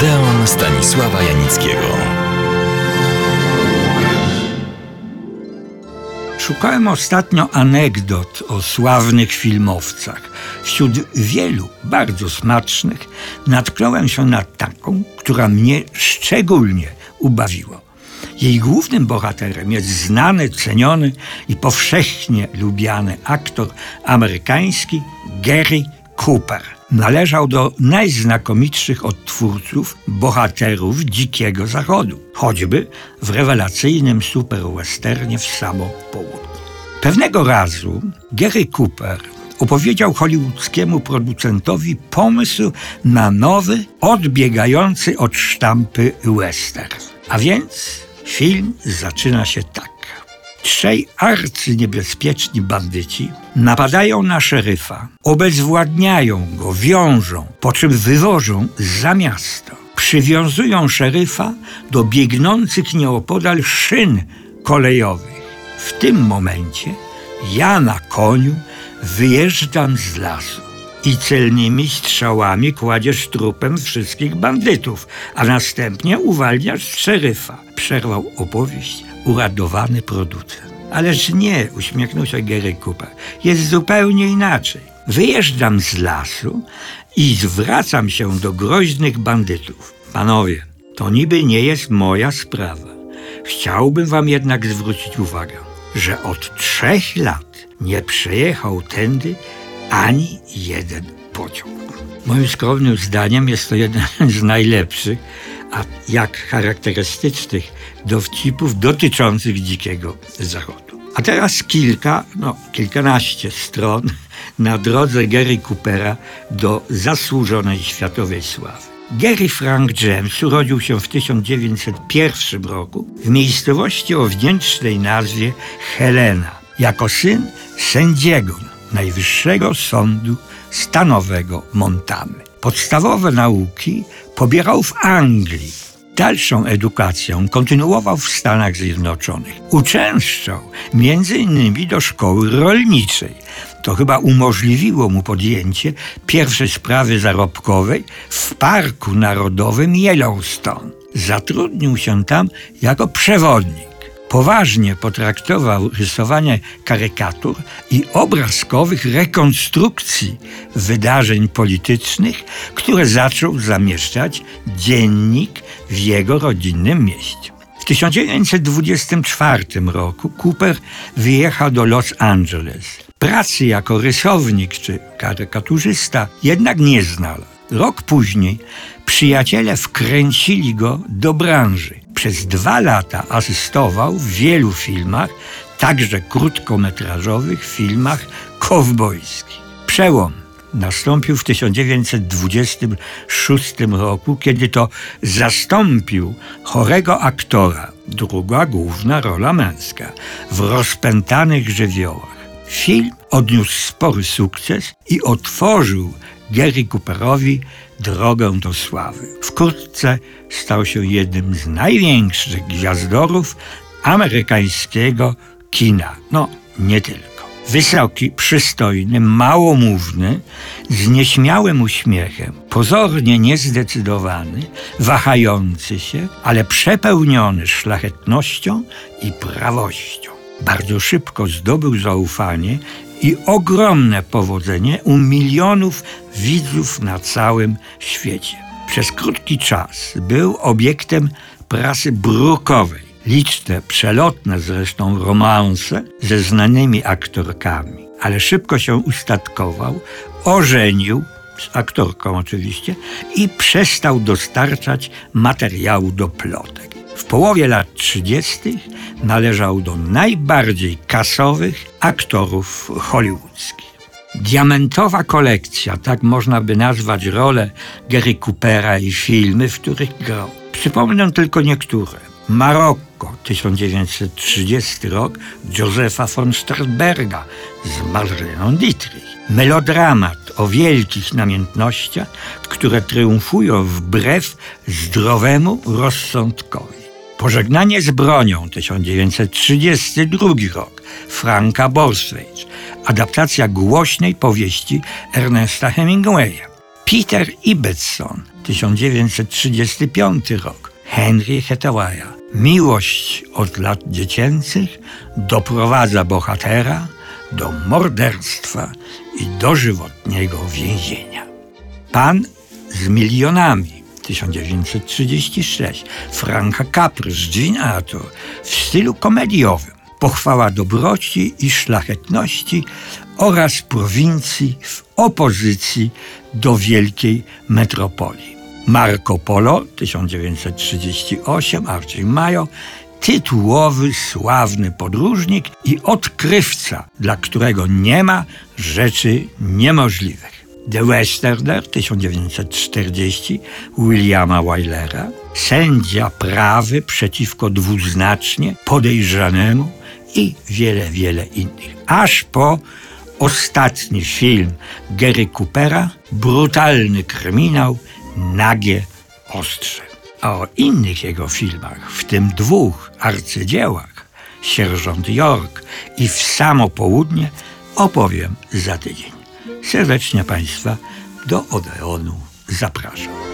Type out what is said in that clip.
Odeon Stanisława Janickiego. Szukałem ostatnio anegdot o sławnych filmowcach. Wśród wielu bardzo smacznych natknąłem się na taką, która mnie szczególnie ubawiła. Jej głównym bohaterem jest znany, ceniony i powszechnie lubiany aktor amerykański Gary Cooper. Należał do najznakomitszych odtwórców bohaterów Dzikiego Zachodu, choćby w rewelacyjnym superwesternie w samo południe. Pewnego razu Gary Cooper opowiedział hollywoodzkiemu producentowi pomysł na nowy, odbiegający od sztampy western. A więc film zaczyna się tak. Trzej arcyniebezpieczni bandyci napadają na szeryfa, obezwładniają go, wiążą, po czym wywożą za miasto. Przywiązują szeryfa do biegnących nieopodal szyn kolejowych. W tym momencie ja na koniu wyjeżdżam z lasu i celnymi strzałami kładziesz trupem wszystkich bandytów, a następnie uwalniasz szeryfa. Przerwał opowieść uradowany producent. Ależ nie, uśmiechnął się Gary Cooper. Jest zupełnie inaczej. Wyjeżdżam z lasu i zwracam się do groźnych bandytów. Panowie, to niby nie jest moja sprawa. Chciałbym wam jednak zwrócić uwagę, że od trzech lat nie przejechał tędy ani jeden pociąg. Moim skromnym zdaniem jest to jeden z najlepszych, a jak charakterystycznych dowcipów dotyczących dzikiego zachodu. A teraz kilka, no kilkanaście stron na drodze Gary Coopera do zasłużonej światowej sławy. Gary Frank James urodził się w 1901 roku w miejscowości o wdzięcznej nazwie Helena, jako syn sędziego Najwyższego Sądu Stanowego Montany. Podstawowe nauki pobierał w Anglii. Dalszą edukację kontynuował w Stanach Zjednoczonych. Uczęszczał między innymi do szkoły rolniczej. To chyba umożliwiło mu podjęcie pierwszej sprawy zarobkowej w Parku Narodowym Yellowstone. Zatrudnił się tam jako przewodnik poważnie potraktował rysowanie karykatur i obrazkowych rekonstrukcji wydarzeń politycznych, które zaczął zamieszczać dziennik w jego rodzinnym mieście. W 1924 roku Cooper wyjechał do Los Angeles. Pracy jako rysownik czy karykaturzysta jednak nie znalazł. Rok później przyjaciele wkręcili go do branży. Przez dwa lata asystował w wielu filmach, także krótkometrażowych filmach kowbojskich. Przełom nastąpił w 1926 roku, kiedy to zastąpił chorego aktora, druga główna rola męska, w rozpętanych żywiołach. Film odniósł spory sukces i otworzył Gary Cooperowi drogę do sławy. Wkrótce stał się jednym z największych gwiazdorów amerykańskiego kina. No, nie tylko. Wysoki, przystojny, małomówny, z nieśmiałym uśmiechem, pozornie niezdecydowany, wahający się, ale przepełniony szlachetnością i prawością. Bardzo szybko zdobył zaufanie i ogromne powodzenie u milionów widzów na całym świecie. Przez krótki czas był obiektem prasy brukowej. Liczne, przelotne zresztą romanse ze znanymi aktorkami, ale szybko się ustatkował, ożenił z aktorką oczywiście i przestał dostarczać materiału do plotek. W połowie lat 30. należał do najbardziej kasowych aktorów hollywoodzkich. Diamentowa kolekcja, tak można by nazwać rolę Gary Coopera i filmy, w których grał. Przypomnę tylko niektóre. Marokko, 1930 rok, Józefa von Sternberga z Marleną Dietrich. Melodramat o wielkich namiętnościach, które triumfują wbrew zdrowemu rozsądkowi. Pożegnanie z bronią 1932 rok Franka Borswejcz, adaptacja głośnej powieści Ernesta Hemingwaya. Peter Ibbetson 1935 rok. Henry Hathawaya. Miłość od lat dziecięcych doprowadza bohatera do morderstwa i dożywotniego więzienia. Pan z milionami 1936 Franka Capry z Jean Arthur w stylu komediowym. Pochwała dobroci i szlachetności oraz prowincji w opozycji do wielkiej metropolii. Marco Polo 1938 Archie Mayo tytułowy, sławny podróżnik i odkrywca, dla którego nie ma rzeczy niemożliwych. The Westerner 1940 Williama Wylera, sędzia prawy przeciwko dwuznacznie podejrzanemu i wiele, wiele innych. Aż po ostatni film Gary Coopera, brutalny kryminał, nagie ostrze. A o innych jego filmach, w tym dwóch arcydziełach, Sierżant York i W samo południe, opowiem za tydzień. Serdecznie Państwa do Odeonu zapraszam.